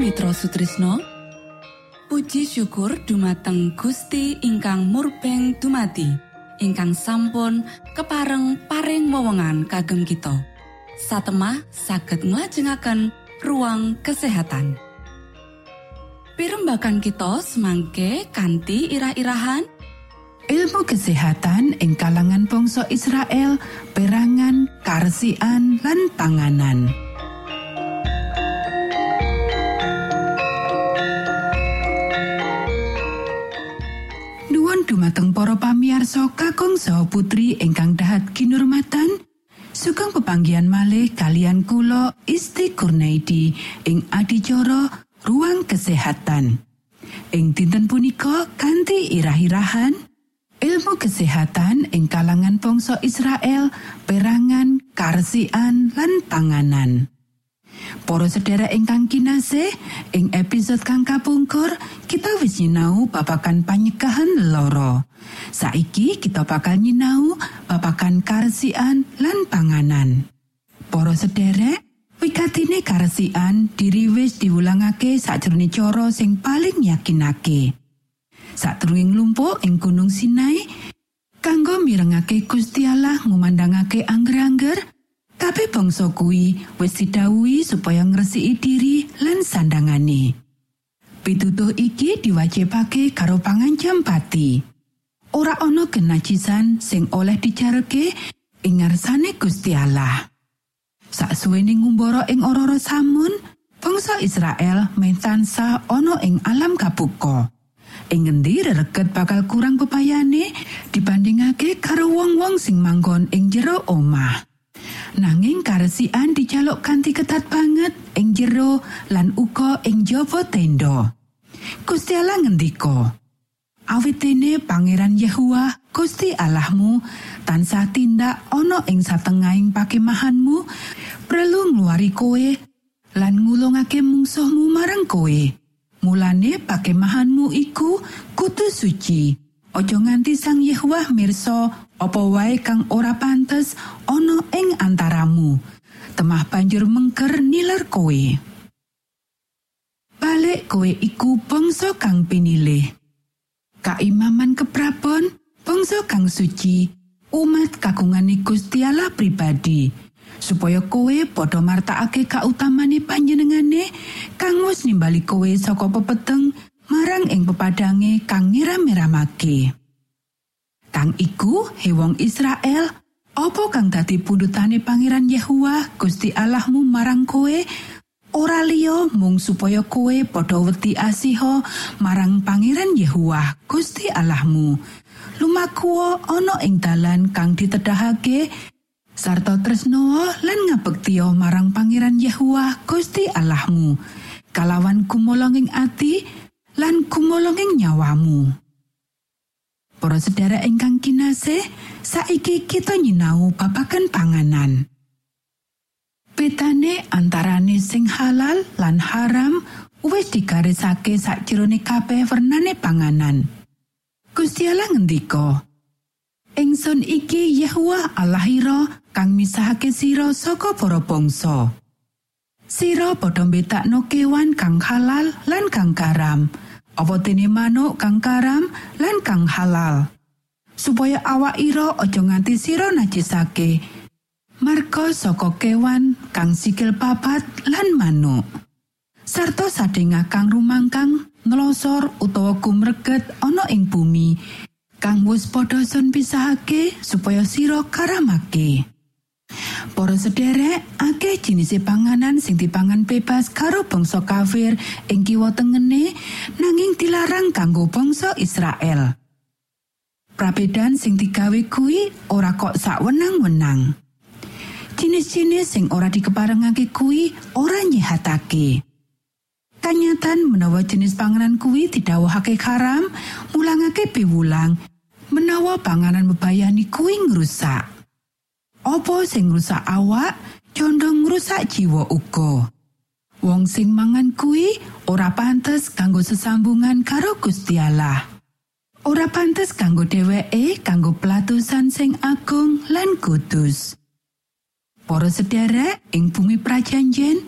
Sutrisno. Puji syukur dumateng Gusti ingkang murbeng dumati ingkang sampun kepareng paring wewenngan kagem kita. Satemah saged nglajengaken ruang kesehatan. Pirembakan kita semangke kanthi irah-irahan. Ilmu kesehatan ing kalangan bangsa Israel perangan karsian lan panganan. Dumateng para pamiarsa kakung saha putri ingkang dahat kinurmatan sugeng pepanggian malih kalian kula Isti Kurnaidi ing adicara ruang kesehatan. Ing dinten punika kanthi irah-irahan ilmu kesehatan ing kalangan bangsa Israel perangan karsian lan panganan Para sedherek ingkang kinasih, ing episode kang kapungkur kita wis nyinau babakan panyekahan loro. Saiki kita bakal nyinau babakan karsian lan panganan. Para sedherek, wikatine karsian diriwis diwulangake sakjroning cara sing paling yakinake. Satruing lumpuh ing Gunung Sinai, kanggo mirengake Gusti Allah ngumandangake angger-angger, Kabeh bangsa kuwi wis didhawuhi supaya ngresiki diri lan sandangane. Pitutuh iki diwajibake karo pangancam pati. Ora ana kenajisan sing oleh dijarke ing ngarsane Gusti Allah. Saksuwene ngumbara ing ororo samun, bangsa Israel mentansa ana ing alam kabuka. Ing ngendi reget bakal kurang pepayane dibandingake karo wong-wong sing manggon ing jero omah. Nanging karesian dijaluk kanthi ketat banget ing jero lan uga ing jaba tenda. Gusti Allah ngendika Awitene Pangeran Yehua Gusti Allahmu tansah tindak ana ing satengahing pakemahanmu perlu ngluari kowe lan ngulungake mungsuhmu marang kowe. Mulane pakemahanmu iku kudu suci Ojo nganti sang Yehwah mirsa apa wae kang ora pantes ana ing antaramu. Temah banjur mengker nilar kowe. Balik kowe iku bangsa kang pinilih. Kaimaman keprabon, bangsa kang suci, umat kagungane Gusti Allah pribadi. supaya kowe padha martakake kautamane panjenengane nimbali kowe saka pepeteng marang ing pepadange kang ngiram-iramake. Kang iku hewong Israel, apa kang dadi pundutane Pangeran Yehuwa Gusti Allahmu marang kowe ora liya mung supaya kowe padha wedi asiho marang Pangeran Yehuwa Gusti Allahmu. Lumaku ana ing dalan kang ditedahake sarta tresno lan ngabektiya marang Pangeran Yehuwa Gusti Allahmu kalawan kumolonging ati lan kumolonging nyawamu Para sedherek ingkang kinasih saiki kita nyinau babagan panganan Betane antarane sing halal lan haram wis digarisake sakjroning kabeh wernane panganan Gusti Allah ngendika Ingsun iki Yehuwa Allahira kang misahake sira saka para bangsa. Sira padha mbetakno kewan kang halal lan kang karam. Apa dene manuk kang karam lan kang halal. Supaya awak ira aja nganti sira najisake. Marga saka kewan kang sikil papat lan manuk. Sarta sadengah kang rumangkang ngelosor utawa gumreget ana ing bumi kang wis padha sun pisahake supaya sira karamake. Para sederek, akeh jenis panganan sing dipangan bebas karo bangsa kafir ing kiwa tengene nanging dilarang kanggo bangsa Israel. Prabedan sing digawe kuwi ora kok sak wenang-wenang. Jenis-jenis sing ora dikeparengake kuwi ora nyehatake. Kanyatan menawa jenis panganan kuwi didhawuhake haram, mulangake piwulang menawa panganan bebayani kuwi ngrusak. Apa sing ngrusak awak, condong ngrusak jiwa uga. Wong sing mangan kuwi ora pantes kanggo sesambungan karo Gusti Allah. Ora pantes kanggo dheweke kanggo pelatusan sing agung lan kudus. Para sederek ing bumi prajanjen,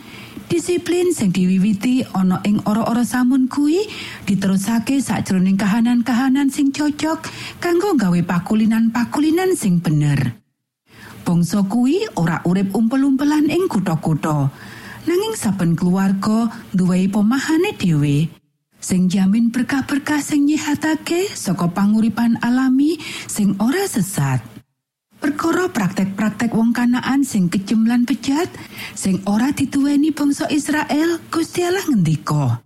disiplin sing diwiwiti ana ing ora-ora samun kuwi diterusake sakjroning kahanan-kahanan sing cocok kanggo gawe pakulinan-pakulinan sing bener. Bangsa kuwi ora urip umpel-umpelan ing kutha-kutha. Nanging saben keluarga duweni pemahane dhewe sing jamin berkah-berkah sing nyihatake saka panguripan alami sing ora sesat. Perkara praktek-praktek wong kanaan sing kejem lan pejat sing ora dituweni bangsa Israel Gusti Allah ngendika.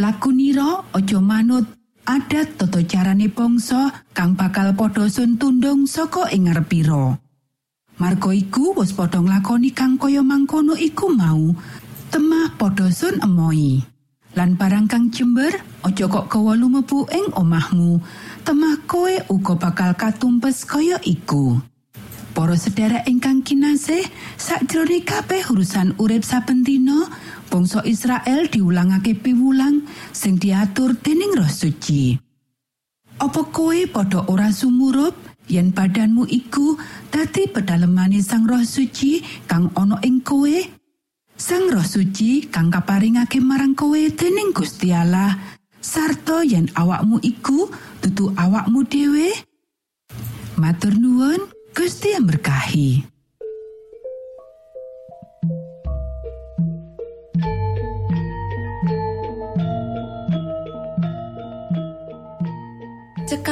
Lakunira aja manut adat tata carane bangsa kang bakal padha sun tundung saka ing ngarepira. Marga iku wis padha nglakoni kang kaya mangkono iku mau, temah padha sun emoi. Lan barang kang jember aja kok gawa lumebu ing omahmu, temah kowe uga bakal katumpes kaya iku. Para sedherek ingkang kinasih, sakjroning kabeh urusan urip saben dina, bangsa Israel diulangake piwulang sing diatur dening Roh Suci. Apa kowe padha ora sumurup yen badanmu iku dadi pedalemane Sang Roh Suci kang ana ing kowe. Sang Roh Suci kang kaparingake marang kowe dening Gusti Allah. Sarta yen awakmu iku dudu awakmu dhewe. Matur nuwun Gusti berkahi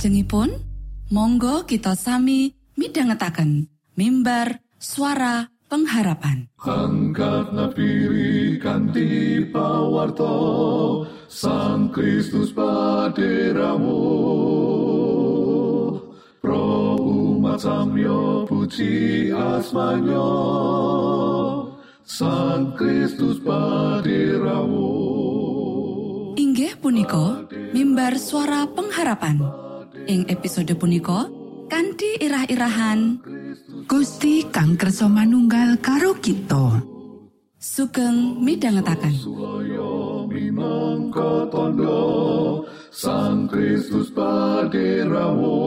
Salajengipun, monggo kita sami midhangetaken mimbar suara pengharapan. Angkat pawarto Sang Kristus paderamu. Pro umat samyo puji asmanyo Sang Kristus paderamu. Inggih punika mimbar suara pengharapan ing episode punika kanthi irah-irahan Gusti kang kersa manunggal karo kita. Sugeng minangka tondo Sang Kristus paderamu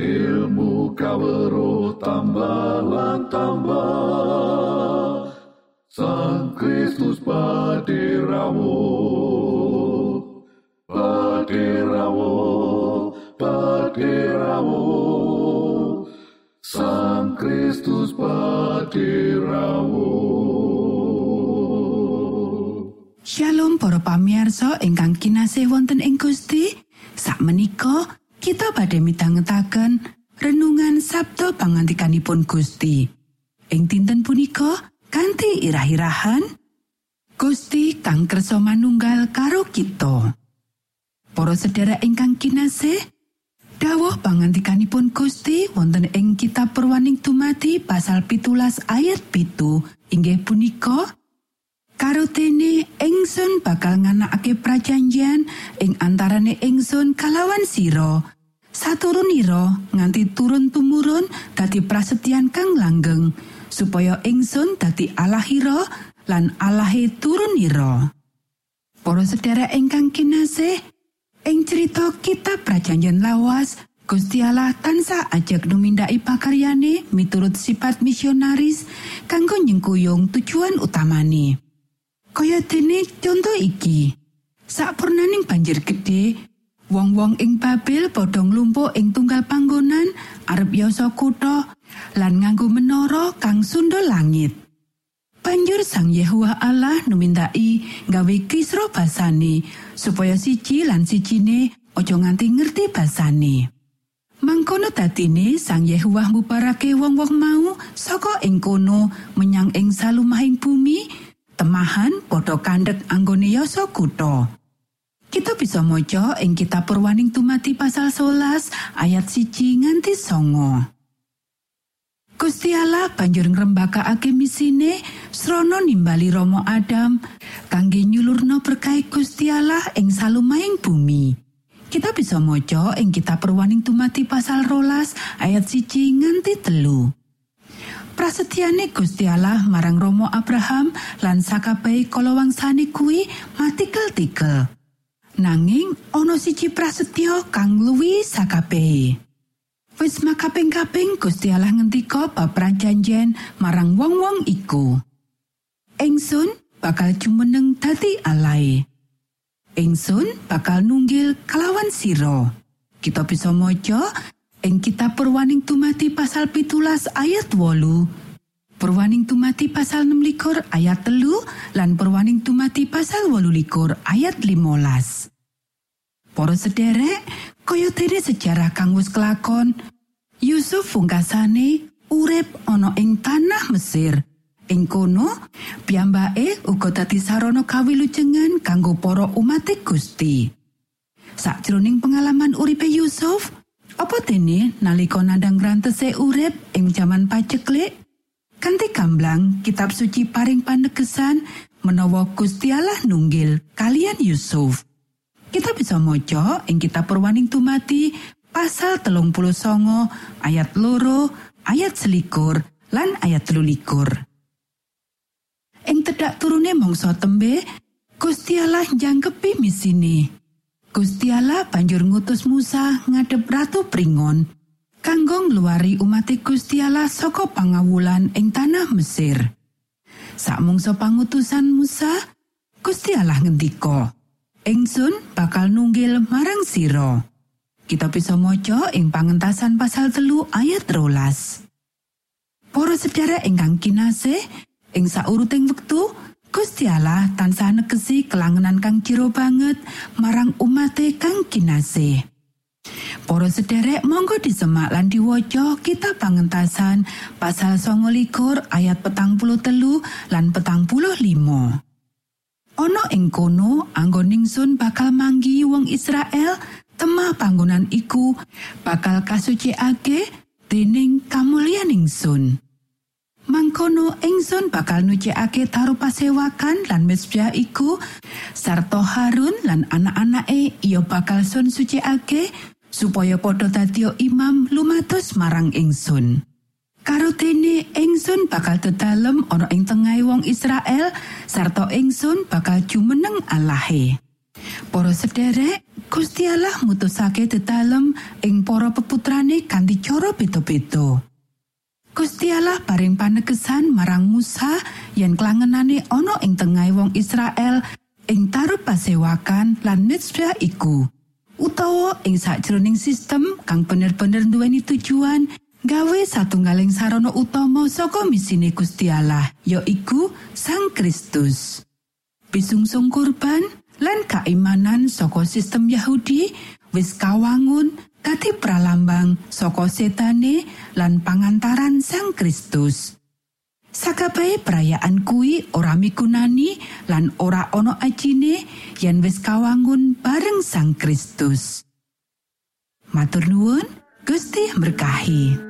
Ilmu kawero tambah tambah. Sang Kristus paderamu Paderamu Sang Kristus paderamu Shalom para pamiarsa ingkang kinasih wonten ing Gusti. Sakmenika kita badhe midhangetaken renungan Sabda pangantikanipun Gusti. Ing dinten punika kanthi irah-irahan Gusti kang kersa manunggal karo kita. Para sedherek ingkang kinasih dawuh pangantikanipun Gusti wonten ing kitab Purwaning Dumadi pasal pitulas ayat pitu inggih punika Karo dene ingsun bakal nganakake prajanjian ing antarane ingsun kalawan sira. Saturunira nganti turun tumurun dadi prasetyan kang langgeng supaya ingsun dadi Allahira lan Allahe turunira. Para sedherek ingkang kinasih, ing cerita kitab prajanjian lawas Gusti Allah tansah ajak numindaki pakaryane miturut sifat misionaris kanggo nyengkuyung tujuan utamane. Kaya dene contoh iki. Sakpurnaning banjir gedhe, wong-wong ing Babel padha nglumpuk ing tunggal panggonan arep yasa kutha lan nganggo menara kang sundul langit. Banjur Sang Yehuwa Allah numindaki gawe kisro basane supaya siji lan sijine aja nganti ngerti basane. Mangkono dadine Sang Yehuwa nguparake wong-wong mau saka ing kono menyang ing salumahing bumi temahan padha kandhek anggone yasa kutha. Kita bisa maca ing kitab Purwaning Tumati pasal 11 ayat siji nganti songo. Gusti Allah banjur ngrembakakake misine srana nimbali Rama Adam kangge nyulurno berkah Gusti Allah ing salumahing bumi. Kita bisa maca ing kitab Purwaning Tumati pasal rolas ayat siji nganti telu. Prasetyane Gusti Allah marang Romo Abraham lan sakabehi kalawangsane kuwi matikel-tikel. Nanging ana siji prasetyo kang luwi sakabehi. Wis makaping-kaping Gusti Allah ngendika bab prajanjen marang wong-wong iku. Engsun bakal jumeneng dadi alai. Engsun bakal nunggil kelawan siro. Kita bisa maca ing kitab Purwaning Tumati pasal pitulas ayat wolu. Purwaning Tumati pasal 6 ayat telu lan Purwaning Tumati pasal wolu likur ayat 15. Para sederek, kaya dene sejarah kang wis kelakon, Yusuf pungkasane urip ana ing tanah Mesir. Ing kono, piyambake uga dadi sarana kawilujengan kanggo para umat Gusti. Sakjroning pengalaman uripe Yusuf, apa dene nalika nandang rantese urip ing jaman paceklik? Kanthi gamblang, kitab suci paring panegesan menawa Gusti Allah nunggil kalian Yusuf. Kita bisa maca ing kitab Purwaning Tumati pasal telung puluh songo ayat loro ayat selikur lan ayat telulikur. Ing tedak turune mangsa tembe Gusti Allah jangkepi misine. Gusti Allah banjur ngutus Musa ngadep Ratu Pringon kanggo ngluwari umat Gusti Allah saka pangawulan ing tanah Mesir. Sakmungsa pangutusan Musa, Gusti Allah ngendika, "Ingsun bakal nunggil marang sira." Kita bisa maca ing pangentasan pasal telu ayat rolas. Para sedherek ingkang kinasih, ing sauruting wektu Gusti Allah tansah negesi kelangenan kang jero banget marang umate kang kinasih. Para sederek monggo disemak lan diwaca kita pangentasan pasal songo likur ayat petang puluh telu lan petang puluh limo. Ono ing kono anggon ningsun bakal manggi wong Israel temah panggonan iku bakal kasucikake dening kamulyan ningsun. Mangkono ingsun bakal nucikake taruh pasewakan lan mesbah iku sarta Harun lan anak-anake iya bakal sun sucikake supaya padha dadi imam lumatus marang ingsun. Karo dene ingsun bakal dedalem ana ing tengahing wong Israel sarta ingsun bakal jumeneng Allahe. Para sederek, Gusti Allah mutusake dedalem ing para peputrane kanthi cara beda-beda. Gusti Allah paring panegesan marang Musa yen klangenane ana ing tengahing wong Israel ing taruh pasewakan lan mitsra iku. Utawa ing sakjroning sistem kang bener-bener duweni tujuan gawe satunggaling sarana utama saka misine Gusti Allah yaiku Sang Kristus. Pisungsung kurban lan kaimanan saka sistem Yahudi wis kawangun dadi pralambang saka setane lan pangantaran Sang Kristus. Sakabehe perayaan kuwi ora migunani lan ora ana ajine yen wis kawangun bareng Sang Kristus. Matur nuwun, Gusti berkahi.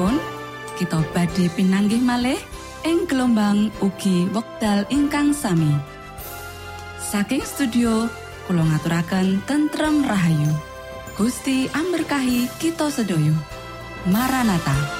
wektalipun kita badhe pinanggih malih ing gelombang ugi wekdal ingkang sami. Saking studio kula ngaturaken tentrem rahayu. Gusti amberkahi kita sedoyo Maranata